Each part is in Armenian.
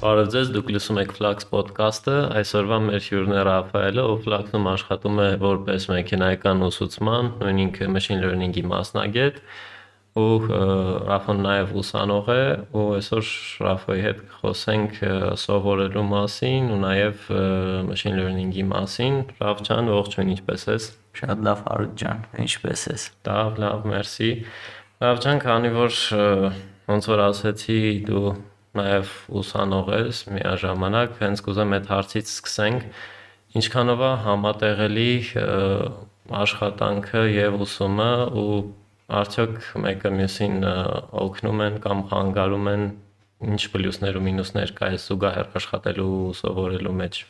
Բարև ձեզ, դուք լսում եք Flux podcast-ը։ Այսօրվա մեր հյուրն է Ռաֆայելը, ով Flux-ում աշխատում է որպես մեքենայական ուսուցման, նույնիսկ machine learning-ի մասնագետ, ու Ռաֆոն նաև ուսանող է, ու այսօր Ռաֆոյի հետ խոսենք սովորելու մասին ու նաև machine learning-ի մասին։ Ռաֆ ջան, ողջույն, ինչպե՞ս ես։ Շատ լավ, Հարութ ջան, ինչպե՞ս ես։ Լավ, լավ, մերսի։ Ռաֆ ջան, քանի որ ոնց որ ասեցի, դու նաև ուսանող ես միաժամանակ, հենց կուզեմ այդ հարցից սկսենք, ինչքանով է համատեղելի աշխատանքը եւ ուսումը ու արդյոք մեկը մյուսին օգնում են կամ խանգարում են ինչ պլյուսներ ու մինուսներ կա այս զուգահեռ աշխատելու ու սովորելու մեջ։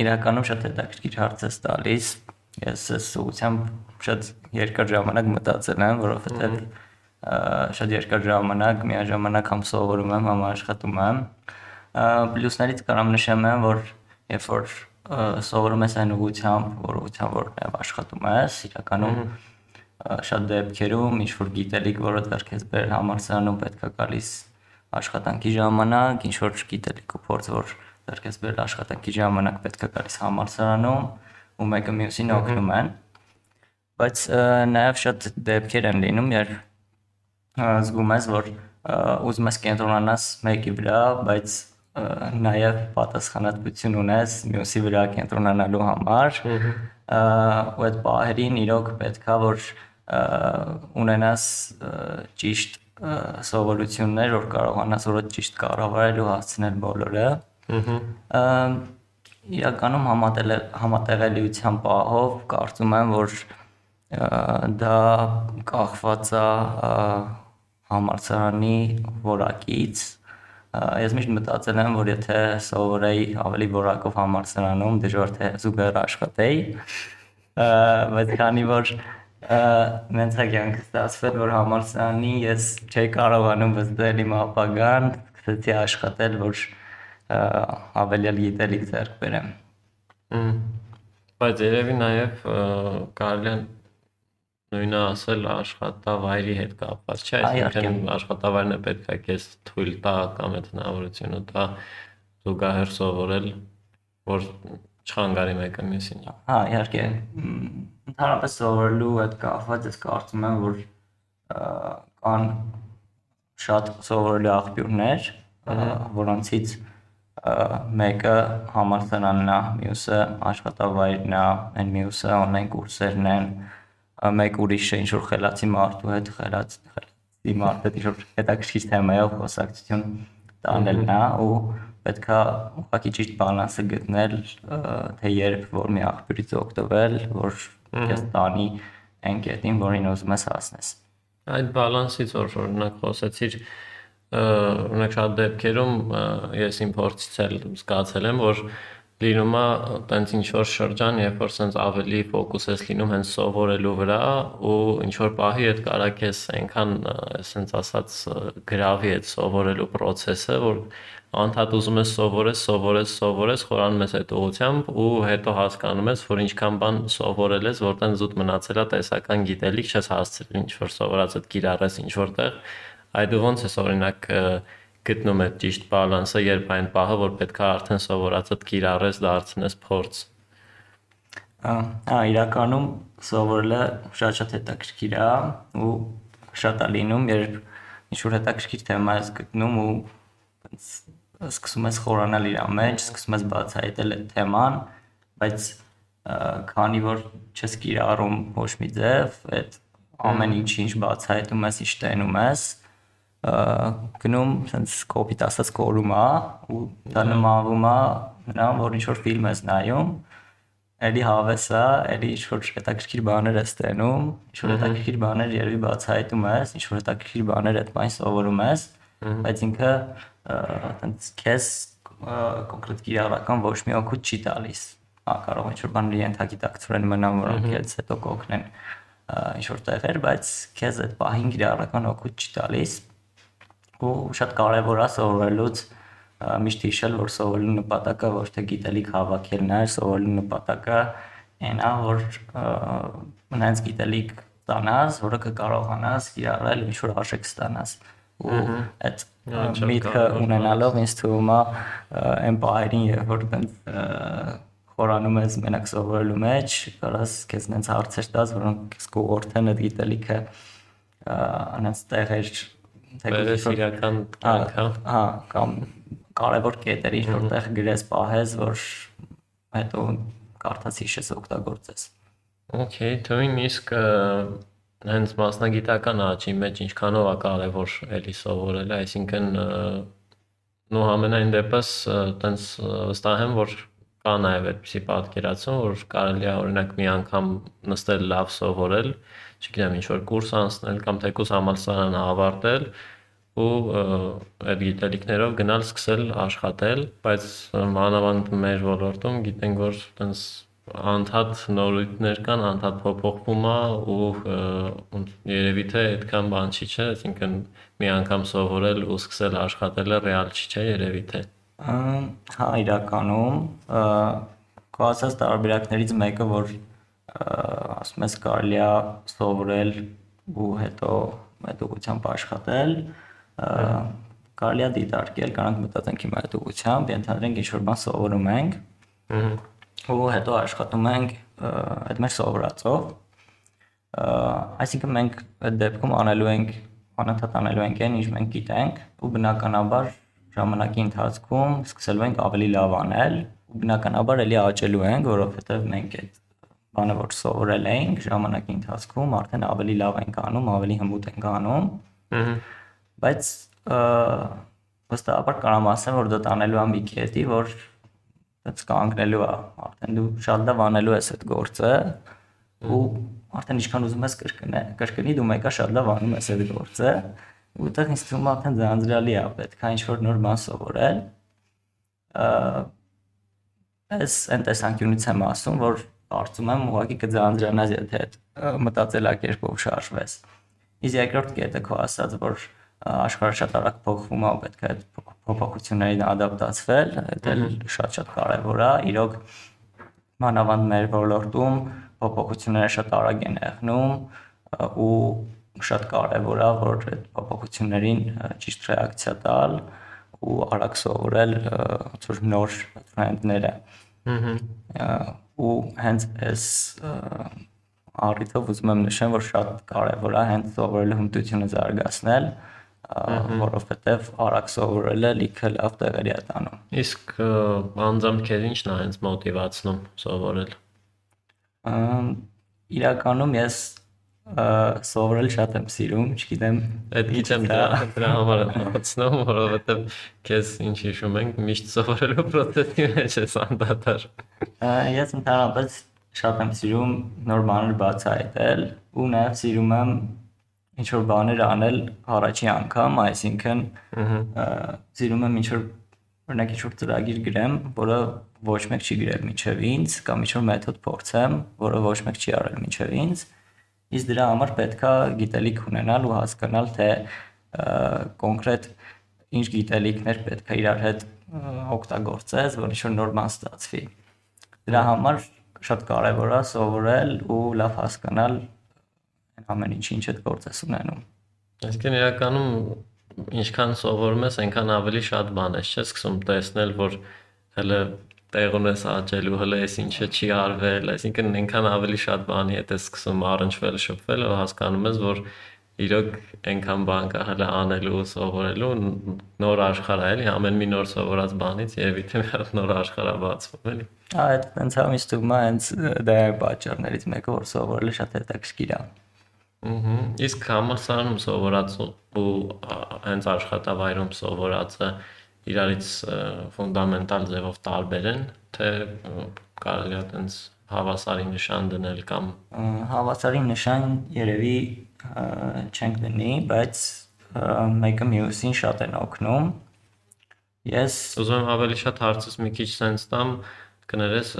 Իրականում շատ հետաքրքիր հարց ես տալիս։ Ես այս ուղղությամբ շատ երկար ժամանակ մտածել եմ, որովհետեւ շատ երկար ժամանակ միաժամանակ համ սովորում եմ, համ աշխատում եմ։ Պլյուսներից կարամ նշեմ, որ երբ որ սովորում ես այն ուղղությամբ, որ ուղղությամբ որ նաև աշխատում ես, իրականում շատ դեպքերում ինչ որ գիտելիք, որը դեռ քեզ բեր համալսարանում պետքա գալիս աշխատանքի ժամանակ, ինչ որ գիտելիք ու փորձ, որ դեռ քեզ բեր աշխատանքի ժամանակ պետքա գալիս համալսարանում ու մեկը մյուսին օգնում են բայց նաև շատ դեպքեր են լինում, երբ զգում ես, որ ուզում ես կենտրոնանաս մեկի վրա, բայց նաև պատասխանատվություն ունես մյուսի վրա կենտրոնանալու համար։ Ու այդ պահերին իրոք պետքա որ ունենաս ճիշտ սովորություններ, որ կարողանաս որ ճիշտ կառավարել ու հասցնել բոլորը։ Իրականում համատեղելիության պահով կարծում եմ, որ դա կախված է համալսարանի որակից ես միշտ մտածել եմ, որ եթե սովորեի ավելի որակով համալսարանում, դժվար թե զուգահեռ աշխատեի, բայց քանի որ մենց է կյանքը ստացվել, որ համալսարանի ես չէի կարողանում վստահել իմ ապագան, սկսեցի աշխատել, որ ավելի գիտելիք ձեռք բերեմ։ Բայց երևի նաև կարելի է նույնը ասել աշխատավայրի հետ կապված, չէ՞, այսինքն աշխատավայրն է պետք է քեզ թույլ տա կամ այդ հնարավորությունը տա զուգահեռ սովորել, որ չխանգարի մեկը մյուսին։ Հա, իհարկե։ Ընդհանրապես սովորելու հետ կապված ես կարծում եմ, որ կան շատ սովորելու աղբյուրներ, որոնցից մեկը համալսարանն է, մյուսը աշխատավայրն է, այն մյուսը on-line կուրսերն են, մեկ ուրիշը ինչ որ խելացի մարդու հետ խելաց խելացի հետ ինչ որ հետաքրքիր թեմայով խոսակցություն տանելն է ու պետքա ուղղակի ճիշտ բալանսը գտնել թե երբ որ մի աղբյուրից օգտվել որ քեզ տանի այն կետին որին ուզում ես հասնես այդ բալանսից որ օրինակ խոսեցիր օրինակ շատ դեպքերում ես իմ փորձից էլ զգացել եմ որ լինում է տենց ինչ որ շրջան, երբ որ սենց ավելի ֆոկուս ես լինում հենց սովորելու վրա ու ինչ որ պահի հետ կարակ ես այնքան սենց ասած գրավի այդ սովորելու process-ը, որ անդադ ուզում ես սովորես, սովորես, սովորես, խորանում ես այդ ուղությամբ ու հետո հասկանում ես, որ ինչքան բան սովորել ես, որտեն զուտ մնացել է տեսական գիտելիք, չես հասցրել ինչ որ սովորածդ կիրառես ինչ որտեղ։ Այդ ոնց է օրինակ գտնում այդ ճիշտ բալանսը, երբ այն պահը, որ պետք է արդեն սովորածդ կիրառես, դարձնես փորձ։ Ահա, իրականում սովորելը շատ-շատ հետաքրքիր է ու շատ է լինում, երբ ինչ որ հետաքրքիր թեմա ես գտնում ու սկսում ես խորանալ իր մեջ, սկսում ես բացահայտել այդ թեման, բայց քանի որ չես կիրառում ոչ մի ձև, այդ ամեն ինչ ինչ բացահայտում ես, ինչ տենում ես, գնում sense կոպիտ ասած կորում է ու դա նմանվում է նրան որ ինչ որ ֆիլմ ես նայում էլի հավես է էլի ինչ որ հետաքրքիր բաներ ես տենում ինչ որ հետաքրքիր բաներ երևի բացահայտում ես ինչ որ հետաքրքիր բաներ այդ բան սովորում ես բայց ինքը sense քեզ կոնկրետ կիրառական ոչ մի օգուտ չի տալիս կարող ինչ որ բան ենթագիտակցորեն մնան որոնք ես հետո կօգնեն ինչ որ տեղեր բայց քեզ այդ պահին կիրառական օգուտ չի տալիս ու շատ կարևոր է սովորելուց միշտ հիշել, որ սովորելու նպատակը ոչ թե գիտելիք հավաքելն է, սովորելու նպատակը այն է, որ մնաց գիտելիք ստանաս, որը կկարողանաս կիրառել ինչ որ արժեք ստանաս։ ու այդ միտքը ունենալով ինձ թվում է այն բայրին երբ որ տենց խորանում ես մենակ սովորելու մեջ, կարաս քեզ նենց հարցեր տաս, որոնք կուղորթեն այդ գիտելիքը անց տեղեր թեկուզ իրական կյանք, հա, կամ կարևոր կետերի որտեղ գրես պահես, որ հետո կարդաց հիշես օգտագործես։ Okay, թույն իսկ հենց մասնագիտական աճի մեջ ինչքանով է կարևոր էլի սովորելը, այսինքն նո ամենայն դեպս տենց վստահ եմ, որ կա նաև այդպիսի պատկերացում, որ կարելի է օրինակ մի անգամ նստել լավ սովորել, չգիտեմ, ինչ որ կուրս անցնել կամ թեկուզ համալսարանը ավարտել ու այդ գիտելիքներով գնալ սկսել աշխատել, բայց մանավանդ մեր ոլորտում գիտենք, որ տենց անդադ նորույթներ կան, անդադ փոփոխվում է ու երևի թե այդքան բան չի, չէ, այսինքն մի անգամ սովորել ու սկսել աշխատելը ռեալ չի, չէ, երևի թե։ Հա, իրականում քո ասած տարբերակներից մեկը, որ ասում ես կարելի է սովորել ու հետո այդ ուղղությամբ աշխատել, կարելի է դիտարկել, կանանք մտածենք հիմա այդ ուղղությամբ, ենթադրենք ինչ որ բան սովորում ենք։ ու հետո աշխատում ենք այդ մեր սովորածով։ Այսինքն մենք այդ դեպքում անելու ենք անընդհատ անելու ենք այն, ինչ մենք գիտենք, ու բնականաբար ժամանակի ընթացքում սկսելու ենք ավելի լավ անել ու բնականաբար էլի աճելու ենք, որովհետև մենք այդ բանը որ սովորել ենք ժամանակի ընթացքում արդեն ավելի լավ ենք անում, ավելի հմուտ ենք անում։ Ահա։ Բայց վստահաբար կարամ ասեմ, որ դա տանելու է մի կետի, որ այդպես կանգնելու է, արդեն դու շատ լավ անելու ես այդ գործը ու արդեն ինչքան ուզում ես կրկնե, կրկնի դու մեկը շատ լավ անում ես այդ գործը Ուտեղ ինձ թվում է արդեն ձանձրալի է, պետք է ինչ-որ նոր բան սովորել։ Այս այն տեսանկյունից եմ ասում, որ կարծում եմ ուղղակի կձանձրանաս, եթե այդ մտածելակերպով շարժվես։ Իսկ երկրորդ կետը քո ասած, որ աշխարհը շատ արագ փոխվում է, պետք է այդ փոփոխություններին ադապտացվել, դա շատ-շատ կարևոր է։ Իրոք մանավանդ մեր ոլորտում փոփոխությունները շատ արագ են եղնում ու շատ կարևոր է որ այդ փոփոխություններին ճիշտ ռեակցիա տալ ու արագ սովորել որ նոր տրենդները։ Ահա ու հենց այս առիթով ուզում եմ նշեմ, որ շատ կարևոր է հենց սովորելու հմտությունը զարգացնել, որովհետև արագ սովորելը լիքը լավ տեղերի է տանում։ Իսկ անձամբ քեզ ի՞նչն է հենց մոտիվացնում սովորել։ Իրականում ես սովորել շատ եմ սիրում, չգիտեմ, այդ գիտեմ դրա դրա համար եմ հարցնում, որովհետև քեզ ինչ հիշում ենք, միշտ սովորելու process-ի մեջ ես անդադար։ Ես ընդհանրապես շատ եմ սիրում նոր բաներ բացահայտել ու նաև սիրում եմ ինչ որ բաներ անել առաջի անգամ, այսինքն սիրում եմ ինչ որ օրինակ ինչ որ ծրագիր գրեմ, որը ոչ մեկ չի գրել միջև ինձ, կամ ինչ որ մեթոդ փորձեմ, որը ոչ մեկ չի արել միջև ինձ, Իսկ դրա համար պետքա գիտելիք ունենալ ու հասկանալ, թե կոնկրետ ինչ գիտելիքներ պետք է իրար հետ օգտագործես, որ ինչ-որ նոր բան ստացվի։ Դրա համար շատ կարևոր է սովորել ու լավ հասկանալ ամեն ինչի ինչ այդ գործես ունենում։ Այսինքն իրականում ինչքան սովորում ես, այնքան ավելի շատ բան ես, չէ՞, սկսում տեսնել, որ հələ տեղ ունես աճելու, հələ էս ինչը չի արվել, այսինքն այնքան ավելի շատ բանի հետ ես սկսում առնչվել, շփվել ու հասկանում ես, որ իրոք այնքան բան կա հələ անելու, սովորելու, նոր աշխարհ է, էլի, ամեն մի նոր սովորած բանից երևի թե նոր աշխարհ է բացվում, էլի։ Այդ հա ինձ թվում է հենց դա է պատճառներից մեկը, որ սովորելը շատ հետաքրքիր է։ Ահա։ Իսկ համալսարանում սովորած ու հենց աշխատավայրում սովորածը իրարից ֆունդամենտալ ձևով տարբեր են, թե կարելի է տենց հավասարի նշան դնել կամ հավասարի նշան երևի չենք դնի, բայց մեկը մյուսին շատ են օգնում։ Ես ուզում եմ ավելի շատ հարցս մի քիչ sense տամ, կներես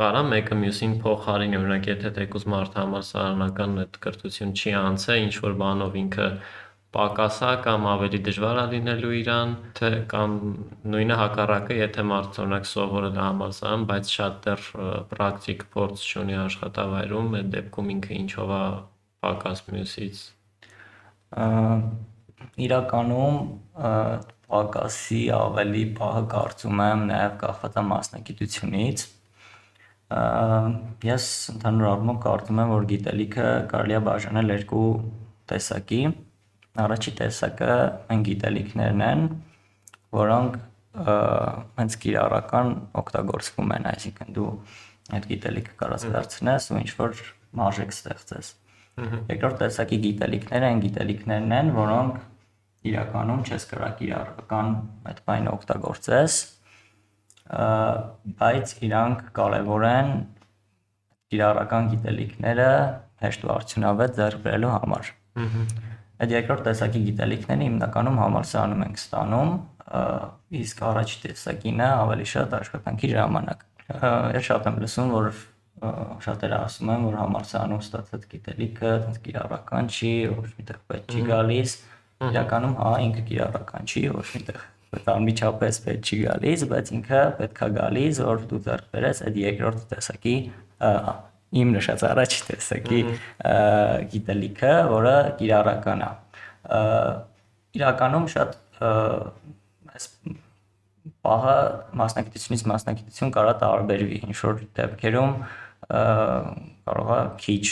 կարա մեկը մյուսին փոխարինի, օրինակ եթե թեկուզ մարդ համալսարանական այդ կրթություն չի անցե, ինչ որ բանով ինքը պակասա կամ ավելի դժվար է լինելու իրան, թե կամ նույնը հակառակը, եթե մարդ օրինակ սովորել է համալսարան, բայց շատ դեռ պրակտիկ փորձ չունի աշխատավայրում, այդ դեպքում ինքը ինչով է պակաս մյուսից։ իրականում պակասի ավելի պահը կարծում եմ նաև կախված է մասնագիտությունից ես ընդհանուր առմամբ կարծում եմ որ գիտելիքը կարելի է բաժանել երկու տեսակի առաջի տեսակը այն գիտելիքներն են որոնք հենց կիրառական օգտագործվում են այսինքն դու այդ գիտելիքը կարաս դարձնես ու ինչ որ մարժեք ստեղծես Երկրորդ տեսակի գիտելիքները այն գիտելիքներն են, որոնք իրականում չես կարա կիրառական այդ բանը օգտագործես, բայց իրանք կարևոր են կիրառական գիտելիքները հեշտ ու արդյունավետ ձեռք բերելու համար։ Այդ երկրորդ տեսակի գիտելիքները հիմնականում համալսարանում ենք ստանում, իսկ առաջի տեսակինը ավելի շատ աշխատանքի ժամանակ։ Ես շատ եմ լսում, որ շատերը ասում են, որ համալսարանում ստացած գիտելիքը այնպես կիրառական չի, ոչ միտեղ պետք չի գալիս։ Իրականում հա ինքը կիրառական չի, ոչ միտեղ անմիջապես պետք չի գալիս, բայց ինքը պետքա գալիս, որ դու ձեռք բերես այդ երկրորդ տեսակի իմ նշած առաջի տեսակի գիտելիքը, որը կիրառական է։ Իրականում շատ այս պահը մասնագիտությունից մասնագիտություն կարա տարբերվի։ Ինչ որ դեպքերում կարող է քիչ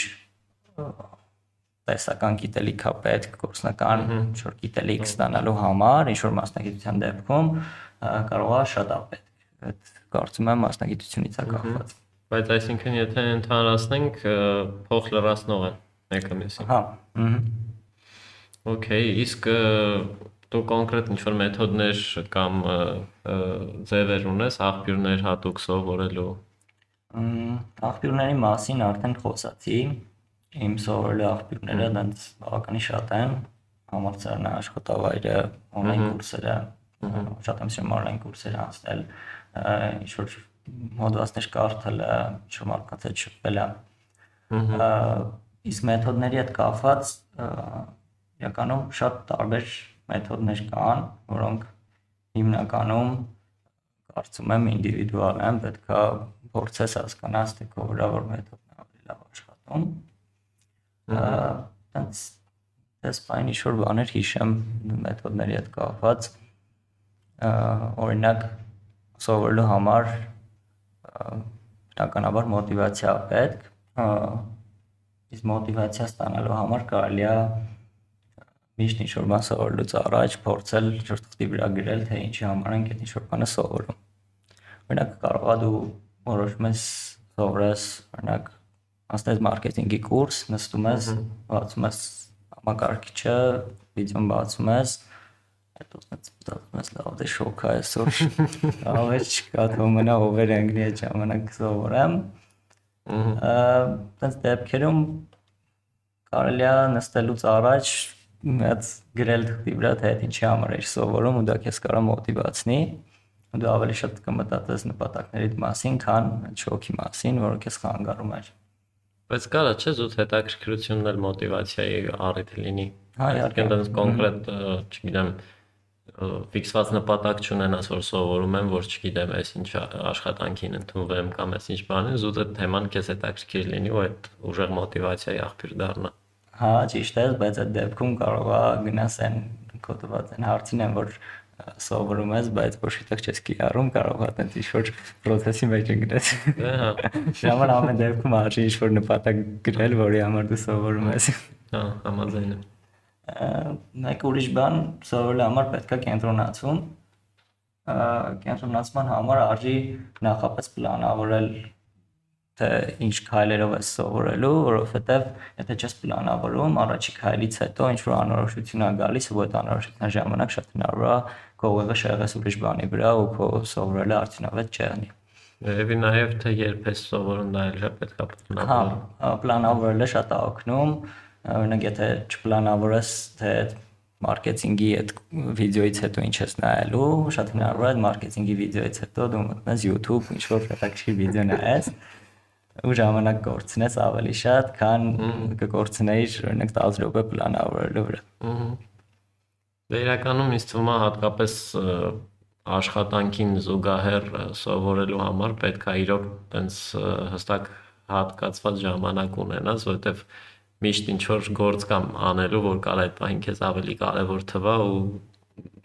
տեսական գիտելիքա պետք գործնական ինչ-որ գիտելիք ստանալու համար, ինչ-որ մասնագիտության դեպքում կարող է շատ ապետ։ Այդ կարծում եմ մասնագիտությունից է կախված։ Բայց այսինքն եթե ընդհանրացնենք փող լրացնող են մեկը մյուսին։ Հա։ Okay, իսկ դու կոնկրետ ինչ-որ մեթոդներ կամ ձևեր ունես աղբյուրներ հատուկ սովորելու Աղբյուրների մասին արդեն խոսացի։ Իմ սովորելու աղբյուրները դրանց բավականին շատ են։ Համալսարանը աշխատավայրը, on-line կուրսերը, շատ եմ սիրում on-line կուրսեր անցնել, ինչ որ մոդվածներ կարդալը, ինչ որ մարդկանց հետ շփվելը։ Իսկ մեթոդների հետ կապված իրականում շատ տարբեր մեթոդներ կան, որոնք հիմնականում կարծում եմ ինդիվիդուալ են, պետքա փորձես հասկանաս թե քո վրա որ մեթոդն է ավելի լավ աշխատում այնց դες բան ինչ որ բաներ հիշեմ մեթոդների հետ կապված օրինակ սովորելու համար բնականաբար մոտիվացիա պետք իսկ մոտիվացիա ստանալու համար կարելի է միշտ ինչ որ բան սովորելուց առաջ փորձել ինչ որ թղթի վրա գրել թե ինչի համար ենք այդ ինչ որ բանը սովորում։ Օրինակ կարող է դու որոշում ես սովորես, օրինակ, անցնես մարքեթինգի կուրս, նստում ես, բացում ես համակարգիչը, վիդեոն բացում ես, հետո ստացվում ես լավ դե շոկ է այսօր։ Ավելի չկա թող մնա over անգլի այդ ժամանակ սովորեմ։ Այդպես դեպքերում կարելի է նստելուց առաջ մեծ գրել թղթի վրա թե ինչի համար է սովորում ու դա քեզ կարա մոտիվացնի դու ավելի շատ կմտածես նպատակներիդ մասին, քան շոկի մասին, որը քեզ խանգարում է։ Բայց կարա չէ զուտ հետաքրքրությունն էլ մոտիվացիայի առիթ լինի։ Հա, իհարկե։ Այնտեղ կոնկրետ, չգիտեմ, ֆիքսված նպատակ չունենաս, որ սովորում եմ, որ չգիտեմ, այսինչ աշխատանքին ընդունվեմ կամ այսինչ բանը, զուտ այդ թեման քեզ հետաքրքիր լինի ու այդ ուժեղ մոտիվացիայի աղբյուր դառնա։ Հա, ճիշտ է, բայց այդ դեպքում կարող է գնաս այն կոդված այն հարցին են, որ սովորում ես, բայց ոչ միտեղ չես կիրառում, կարող է տենց ինչ-որ process-ի մեջ ընկնես։ Հա։ Ժամանակ ամեն դեպքում արժի ինչ-որ նպատակ գրել, որի համար դու սովորում ես։ Հա, համաձայն եմ։ Մեկ ուրիշ բան սովորելու համար պետք է կենտրոնացում։ Կենտրոնացման համար արժի նախապես պլանավորել թե ինչ քայլերով ես սովորելու, որովհետև եթե չես պլանավորում, առաջի քայլից հետո ինչ որ անորոշություն է գալիս, ու այդ անորոշության ժամանակ շատ հնարավոր է քո ուղեղը շեղես ուրիշ բանի վրա ու քո սովորելը արդյունավետ չեղնի։ Երևի նաև թե երբ ես սովորում դա էլ պետք է պլանավորել։ Հա, պլանավորելը շատ է օգնում։ Օրինակ եթե չպլանավորես թե մարքեթինգի այդ վիդեոից հետո ինչ ես նայելու, շատ հնարավոր է մարքեթինգի վիդեոից հետո դու մտնես YouTube, ինչ որ հետաքրքիր վիդեո նայես, ու ժամանակ կորցնես ավելի շատ, քան կկորցնեիր օրինակ 10 րոպե պլանավորելու վրա։ Ահա։ Դե իրականում ինձ թվում է հատկապես աշխատանքին զուգահեռ սովորելու համար պետք է իրոք տենց հստակ հատկացված ժամանակ ունենաս, որովհետև միշտ ինչ որ գործ կամ անելու, որ կարա այդ պահին քեզ ավելի կարևոր թվա ու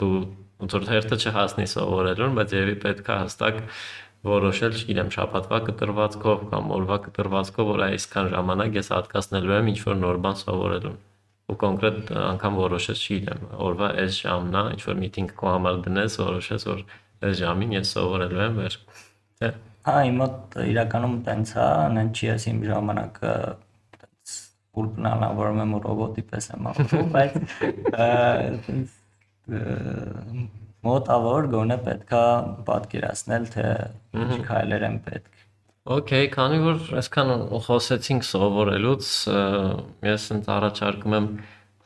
դու ոնց որ հերթը չհասնի սովորելուն, բայց երևի պետքա հստակ որոշել, չգիտեմ, շաբաթվա կտրվածքով կամ օրվա կտրվածքով, որ այսքան ժամանակ ես հատկացնելու եմ ինչ որ նոր բան սովորելուն ու կոնկրետ անգամ որոշես, չգիտեմ, օրվա այս ժամն է, ինչ որ միտինգ քո համար դնես, որոշես, որ այս ժամին ես սովորելու եմ վեր։ Հա, իմ մոտ իրականում տենց է, նեն չի ես իմ ժամանակը տենց ուր պլանավորում եմ ու ռոբոտի պես եմ ապրում, բայց մոտավոր գոնե պետքա պատկերացնել, թե ինչ քայլեր են պետք։ Okay, քանի որ այսքան խոսեցինք սովորելուց, ես ինձ առաջարկում եմ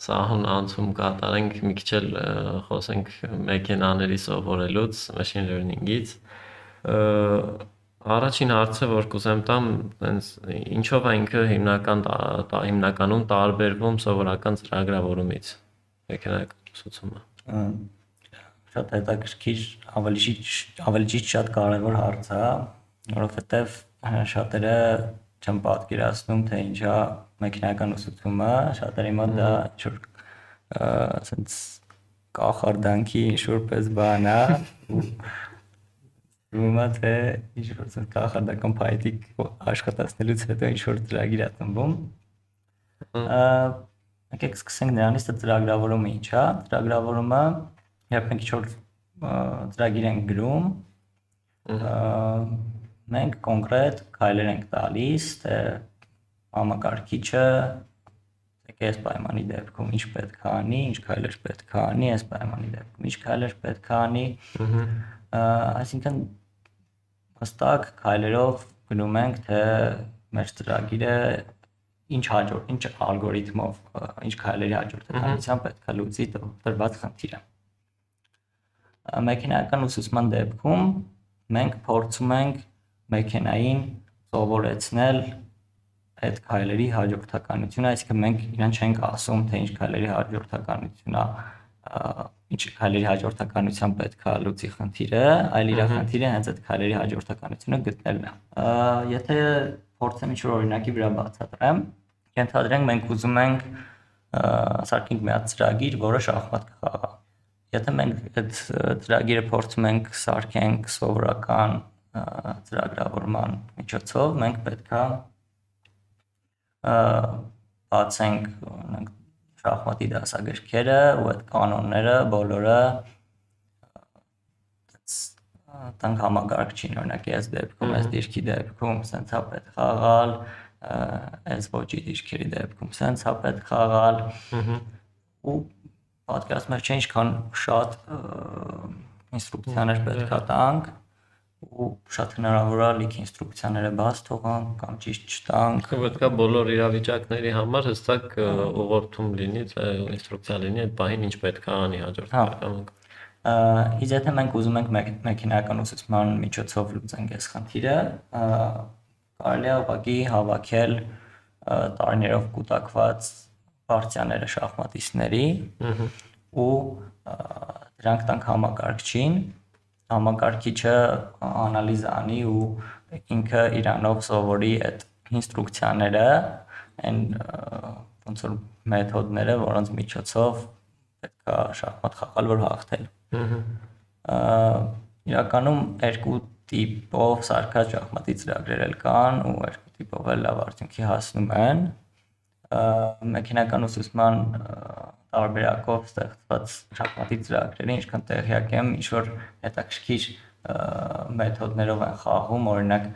սահուն անցում կատարենք մի քիչ էլ խոսենք մեքենաների սովորելուց, machine learning-ից։ Առաջին հարցը, որ կուզեմ տամ, այնց ինչով է ինքը հիմնական տա, հիմնականում տարբերվում սովորական ծրագրավորումից մեքենայական ուսուցումը։ Շատ հետաքրքիր, ավելի ավելի ճիշտ շատ կարևոր հարց է, որովհետև շատերը չեմ պատկերացնում, թե ինչա մեքենայական ուսուցումը, շատերի մոտ դա ինչ որ ասենց կախարդանքի ինչ որպես բան է Ուրեմն թե ինչ որ կախարդական փայտիկ աշխատացնելուց հետո ինչ որ ծրագիր է տնվում։ Եկեք սկսենք նրանից, թե ծրագրավորումը ինչ է։ Ծրագրավորումը երբ մենք ինչ որ ծրագիր ենք գրում, մենք կոնկրետ քայլեր ենք տալիս, թե համակարգիչը այս պայմանի դեպքում ինչ պետք է անի, ինչ քայլեր պետք է անի, այս պայմանի դեպքում ինչ քայլեր պետք է անի։ Այսինքն հստակ քայլերով գնում ենք, թե մեր ծրագիրը ինչ հաջորդ, ինչ ալգորիթմով, ինչ քայլերի հաջորդականությամբ պետք է լուծի տրված խնդիրը։ Մեքենայական ուսուցման դեպքում մենք փորձում ենք մեքենային սովորեցնել այդ քայլերի հաջորդականությունը, այսինքն մենք իրան չենք ասում, թե ինչ քայլերի հաջորդականություն է ինչ քայլերի հաջորդականությամբ պետք է լուծի խնդիրը, այլ իր խնդիրը հենց այդ քայլերի հաջորդականությունը գտնելն է։ Եթե փորձեմ ինչ-որ օրինակի վրա բացատրեմ, ենթադրենք մենք ուզում ենք սարքենք մի հատ ծրագիր, որը շախմատ կխաղա։ Եթե մենք այդ ծրագիրը փորձում ենք սարքենք սովորական ծրագրավորման միջոցով, մենք պետքա բացենք օրինակ շախմատի դասագրքերը ու այդ կանոնները բոլորը տանք համագարկչին օրինակ այս դեպքում, այս դիրքի դեպքում սենց է պետք խաղալ, այս ոճի դիրքերի դեպքում սենց է պետք խաղալ։ ու պատկերացնում եք, չէ ինչքան շատ ինստրուկցիաներ պետք է տանք ու շատ հնարավոր է լիք ինստրուկցիաները բաց թողանք կամ ճիշտ չտանք։ Պետք է բոլոր իրավիճակների համար հստակ ուղղորդում լինի, ինստրուկցիա լինի այդ բանին ինչ պետք է անի հաջորդ կարգավորմանը։ Իսկ եթե մենք ուզում ենք մեքենայական ուսուցման միջոցով լուծենք այս խնդիրը, կարելի է ուղղակի հավաքել տարիներով կուտակված պարտիաները շախմատիստների ու դրանք տանք համակարգչին համակարգիչը անալիզ անի ու ինքը իրանով սովորի այդ ինստրուկցիաները, այն ոնց որ մեթոդները, որոնց միջոցով պետք է շախմատ խաղալ, որ հաղթել։ Իրականում երկու տիպով սարքած շախմատի ծրագրեր էլ կան ու երկու տիպով էլ լավ արդյունքի հասնում են։ Մեքենական ուսուցման տարբերակով ստեղծված շախմատի ծրագրերը, ինչքան տեղյակ եմ, ինչ որ հետաքրքիր մեթոդներով են խաղում, օրինակ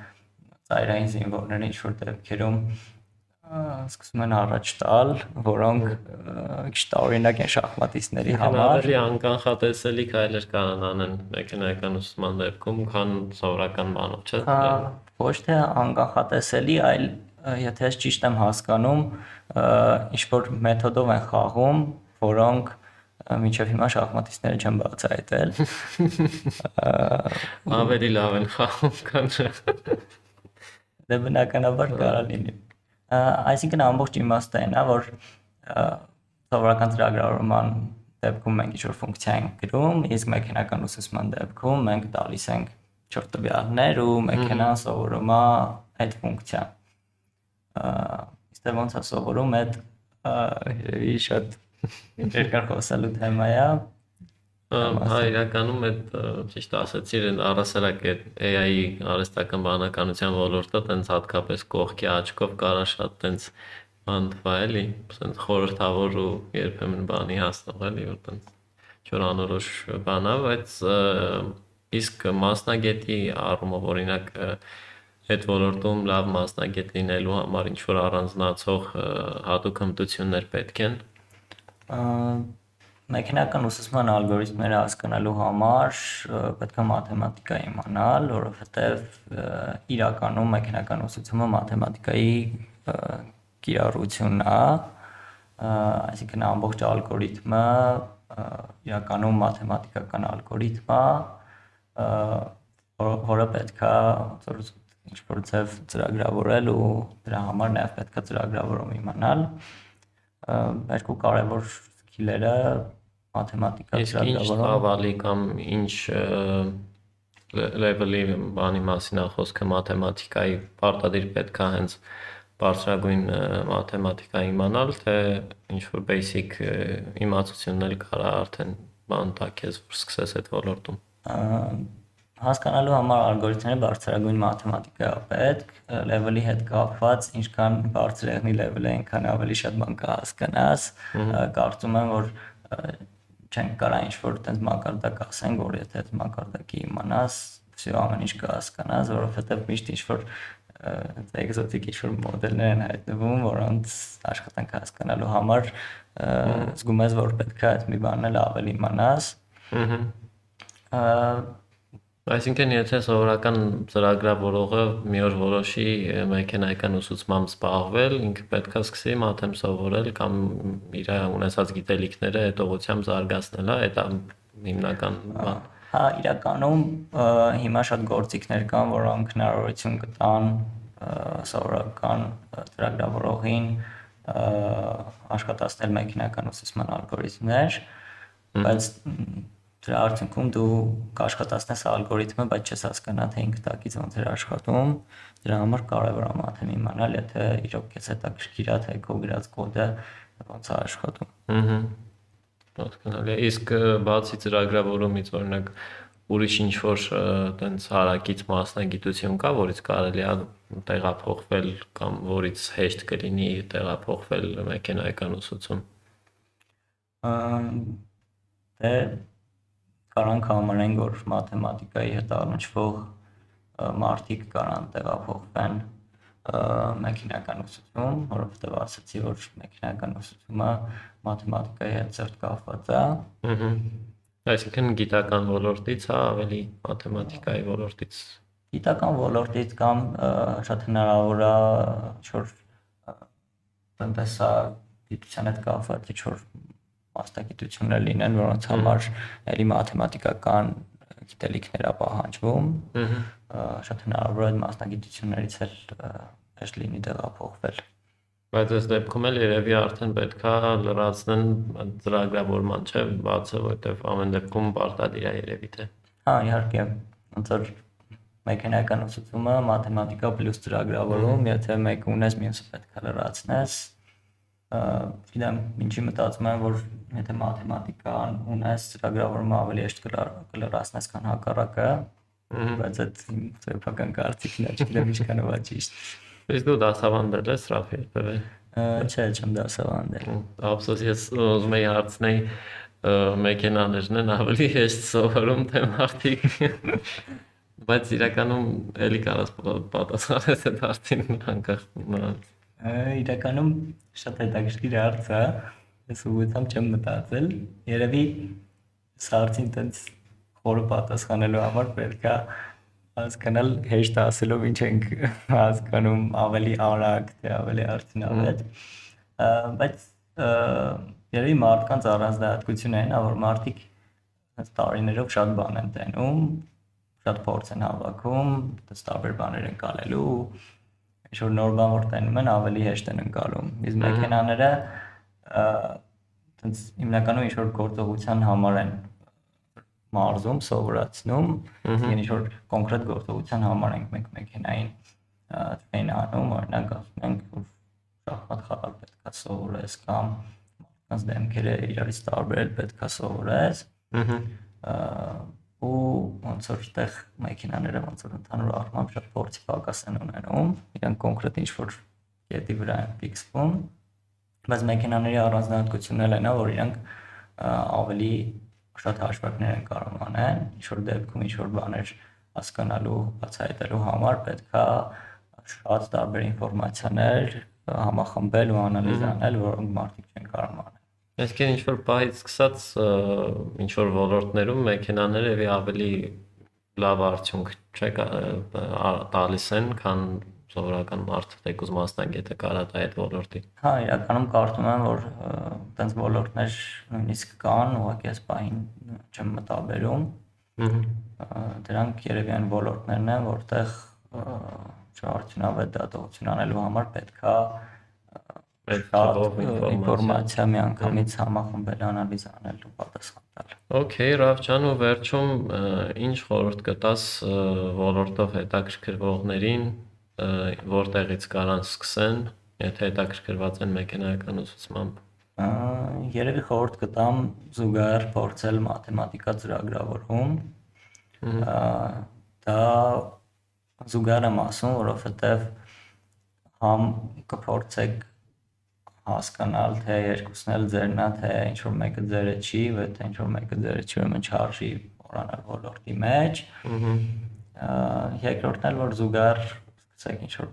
ծայրային զինվորները ինչ որ դեպքերում սկսում են առաջ տալ, որոնք քիչ տարօրինակ են շախմատիստների համար։ Ավելի անկանխատեսելի քայլեր կանան անեն մեքենայական ուսուցման դեպքում, քան սովորական բանով, չէ՞։ Հա, ոչ թե անկանխատեսելի, այլ եթե ես ճիշտ եմ հասկանում, ինչ որ մեթոդով են խաղում, որոնք մինչև հիմա շախմատիստները չեն բացահայտել։ Ավելի լավ են խաղում, քան Դե բնականաբար կարա լինի։ Այսինքն ամբողջ իմաստը այն է, որ սովորական ծրագրավորման դեպքում մենք ինչ-որ ֆունկցիա ենք գրում, իսկ մեքենական ուսուցման դեպքում մենք տալիս ենք չոր տվյալներ ու մեքենան սովորում է այդ ֆունկցիան։ դե ոնց է սովորում այդ երևի շատ երկար խոսալու թեմա է Հա, իրականում այդ ճիշտ ասացիր, այն առասարակ այդ AI-ի արհեստական բանականության ոլորտը տենց հատկապես կողքի աչքով կարա շատ տենց բան թվա էլի, տենց խորհրդավոր ու երբեմն բանի հասնող էլի, որ տենց չոր անորոշ բան է, բայց իսկ մասնագետի առումով օրինակ այդ ոլորտում լավ մասնագետ լինելու համար ինչ որ առանձնացող հատուկ հմտություններ պետք են մեքենական ուսուցման ալգորիթմները հասկանալու համար պետք է մաթեմատիկա իմանալ, որովհետև իրականում մեքենական ուսուցումը մաթեմատիկայի կիրառությունն է, այսինքն ամբողջ ալգորիթմը իրականում մաթեմատիկական ալգորիթմ է, որը պետք է ինչ որ ձև ծրագրավորել ու դրա համար նաև պետք է ծրագրավորում իմանալ երկու կարևոր սկիլերը մաթեմատիկա ծրագրավորում։ Իսկ ինչ ծավալի կամ ինչ level-ի բանի մասին է խոսքը մաթեմատիկայի պարտադիր պետքա հենց բարձրագույն մաթեմատիկա իմանալ, թե ինչ որ basic իմացություններ կարա արդեն բան տա քեզ որ սկսես այդ ոլորտում Հասկանալու համար ալգորիթմները բարձրագույն մաթեմատիկա պետք, level-ի հետ կապված, ինչքան բարձր եղնի level-ը, այնքան ավելի շատ բան կհասկանաս։ Կարծում եմ, որ չենք կարա ինչ որ այդպես մակարդակ ասենք, որ եթե այդ մակարդակի իմանաս, всё ամեն ինչ կհասկանաս, որովհետև միշտ ինչ որ էկզոտիկ ինչ որ մոդելներ են հայտնվում, որոնց աշխատանք հասկանալու համար զգում ես, որ պետք է այդ մի բանն էլ ավելի իմանաս։ Ահա Այսինքն եթե սովորական ծրագրավորողը մի օր որոշի մեքենայական ուսուցմամբ զբաղվել, ինքը պետքա սկսի մաթեմ սովորել կամ իր ունեցած գիտելիքները այդ ուղղությամբ զարգացնել, հա, դա հիմնական բան։ Հա, իրականում հիմա շատ գործիքներ կան, որոնք հնարավորություն կտան սովորական ծրագրավորողին աշխատացնել մեքենայական ուսուցման ալգորիթմներ, բայց դրա արդյունքում դու կաշխատացնես ալգորիթմը, բայց չես հասկանա թե ինքնտակից ոնց է աշխատում։ Դրա համար կարևոր է մաթեմ իմանալ, եթե իրոք քեզ հետաքրքիր է թե քո գրած կոդը ոնց է աշխատում։ Ահա։ Հասկանալի է։ Իսկ բացի ծրագրավորումից օրինակ ուրիշ ինչ որ տենց հարակից մասնագիտություն կա, որից կարելի է տեղափոխվել կամ որից հեշտ կլինի տեղափոխվել մեքենայական ուսուցում։ Դե կարանք համարենք, որ մաթեմատիկայի հետ առնչվող մարդիկ կարան տեղափոխվեն մեքենական ուսուցում, որովհետև ասացի, որ մեքենական ուսուցումը մաթեմատիկայի հետ ծերտ կապված է։ Ահա։ Այսինքն գիտական ոլորտից հա ավելի մաթեմատիկայի ոլորտից։ Գիտական ոլորտից կամ շատ հնարավոր է ինչ-որ տնտեսագիտության հետ կապված ինչ-որ մասնագիտություններ լինեն, որոնց համար էլի մաթեմատիկական գիտելիքներ է պահանջվում։ Շատ հնարավոր է մասնագիտություններից էլ հեշտ լինի տեղափոխվել։ Բայց այս դեպքում էլ երևի արդեն պետքա լրացնեն ծրագրավորման, չէ՞, բացը, որտեվ ամեն դեպքում պարտադիր է երևի թե։ Հա, իհարկե, ոնց որ մեքենայական ուսուցումը մաթեմատիկա պլյուս ծրագրավորում, եթե մեկ ունես, մյուսը պետք է լրացնես, գիտեմ, ինչի մտածում եմ, որ եթե մաթեմատիկան ունես, ծրագրավորումը ավելի հեշտ կլրացնես, քան հակառակը, բայց այդ սեփական կարծիքն է, չգիտեմ ինչքան է ճիշտ։ Իսկ դու դասավանդել ես Ռաֆ երբևէ։ Չէ, չեմ դասավանդել։ Ափսոս ես ուզում եի հարցնել մեքենաներն են ավելի հեշտ սովորում թե մարդիկ բայց իրականում էլի կարաս պատասխանես այդ հարցին անկախ նրանց իրականում շատ հետաքրքիր հարց է։ Ես ուղղությամբ չեմ մտածել։ Երևի սարցին տենց խորը պատասխանելու համար պետք է հասկանալ հեշտ ասելով ինչ ենք հասկանում ավելի արագ թե ավելի արդյունավետ բայց երևի մարդկանց առանձնահատկությունը այն է որ մարդիկ տարիներով շատ բան են տենում շատ փորձ են հավաքում դες տարբեր բաներ են կանելու ինչ որ նոր բան որ տենում են, ավելի հեշտ են ընկալում։ Իսկ մեքենաները այտենց հիմնականում ինչ որ գործողության համար են մարզում, սովորացնում, yəni ինչ որ կոնկրետ գործողության համար ենք մենք մեքենային տրեյն անում, օրինակ ասում ենք որ շախմատ խաղալ պետքա սովորես կամ մարդկանց դեմքերը իրարից տարբերել պետքա սովորես։ Ահա ու ոնց որ այդտեղ մեքենաները ոնց որ ընդհանուր առմամբ շատ փորձի պակաս են ունենում, իրանք կոնկրետ ինչ որ կետի վրա են ֆիքսվում, բայց մեքենաների առանձնահատկությունն էլ է նա, որ իրանք ավելի շատ հաշվարկներ են կարող անեն, ինչ որ դեպքում ինչ որ բաներ հասկանալու, բացահայտելու համար պետքա շատ տարբեր ինֆորմացիաներ համախմբել ու անալիզ անել, որոնք մարդիկ չեն կարող Իսկ ինչ որ պահից սկսած ինչ որ ոլորտներում մեքենաները եւի ավելի լավ արդյունք չէ տալիս են, քան սովորական մարդը թեկուզ մասնագետը կարա դա այդ ոլորտի։ Հա, իրականում կարծում եմ, որ տենց ոլորտներ նույնիսկ կան, ուղղակի այս պահին չեմ մտաբերում։ Դրանք երևի այն ոլորտներն են, որտեղ չարդյունավետ դատողություն անելու համար պետքա պետքա ինֆորմացիա միանգամից համախմբել, անալիզ անել ու պատասխան տալ։ Okay, Ռավջան ու վերջում ինչ խորհուրդ կտաս ոլորտով հետաքրքրվողներին որտեղից կարան սկսեն, եթե հետաքրքրված են մեքենայական ուսուցմամբ։ Երևի խորհուրդ կտամ զուգահեռ փորձել մաթեմատիկա ծրագրավորում։ Դա զուգահեռ եմ ասում, որովհետև համ կփորձեք հասկանալ, թե երկուսն էլ ձերն է, թե ինչ որ մեկը ձերը չի, թե ինչ որ մեկը ձերը չի, ուրեմն չարժի օրանալ ոլորտի մեջ։ Ահա երկրորդն էլ որ զուգահեռ սկսեք ինչ որ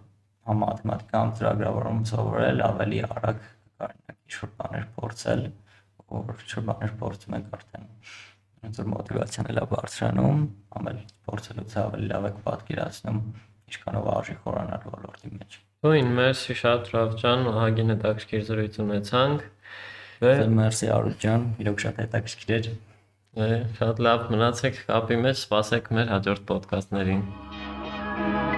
համ մաթեմատիկան ծրագրավորում սովորել, ավելի արագ կարողանաք ինչ որ բաներ փորձել, որ ինչ որ բաներ փորձում եք արդեն ոնց որ մոտիվացիան էլա բարձրանում, ամել փորձելուց ավելի լավ եք պատկերացնում ինչքանով արժի խորանալ ոլորտի մեջ։ Ոին, մերսի շատ Ռաֆ ջան, ահագին հետաքրքիր զրույց ունեցանք։ Ձեր մերսի Արուտ ջան, իրոք շատ հետաքրքիր էր։ Շատ լավ մնացեք կապի մեջ, սպասեք մեր հաջորդ ոդկասթներին։ Thank you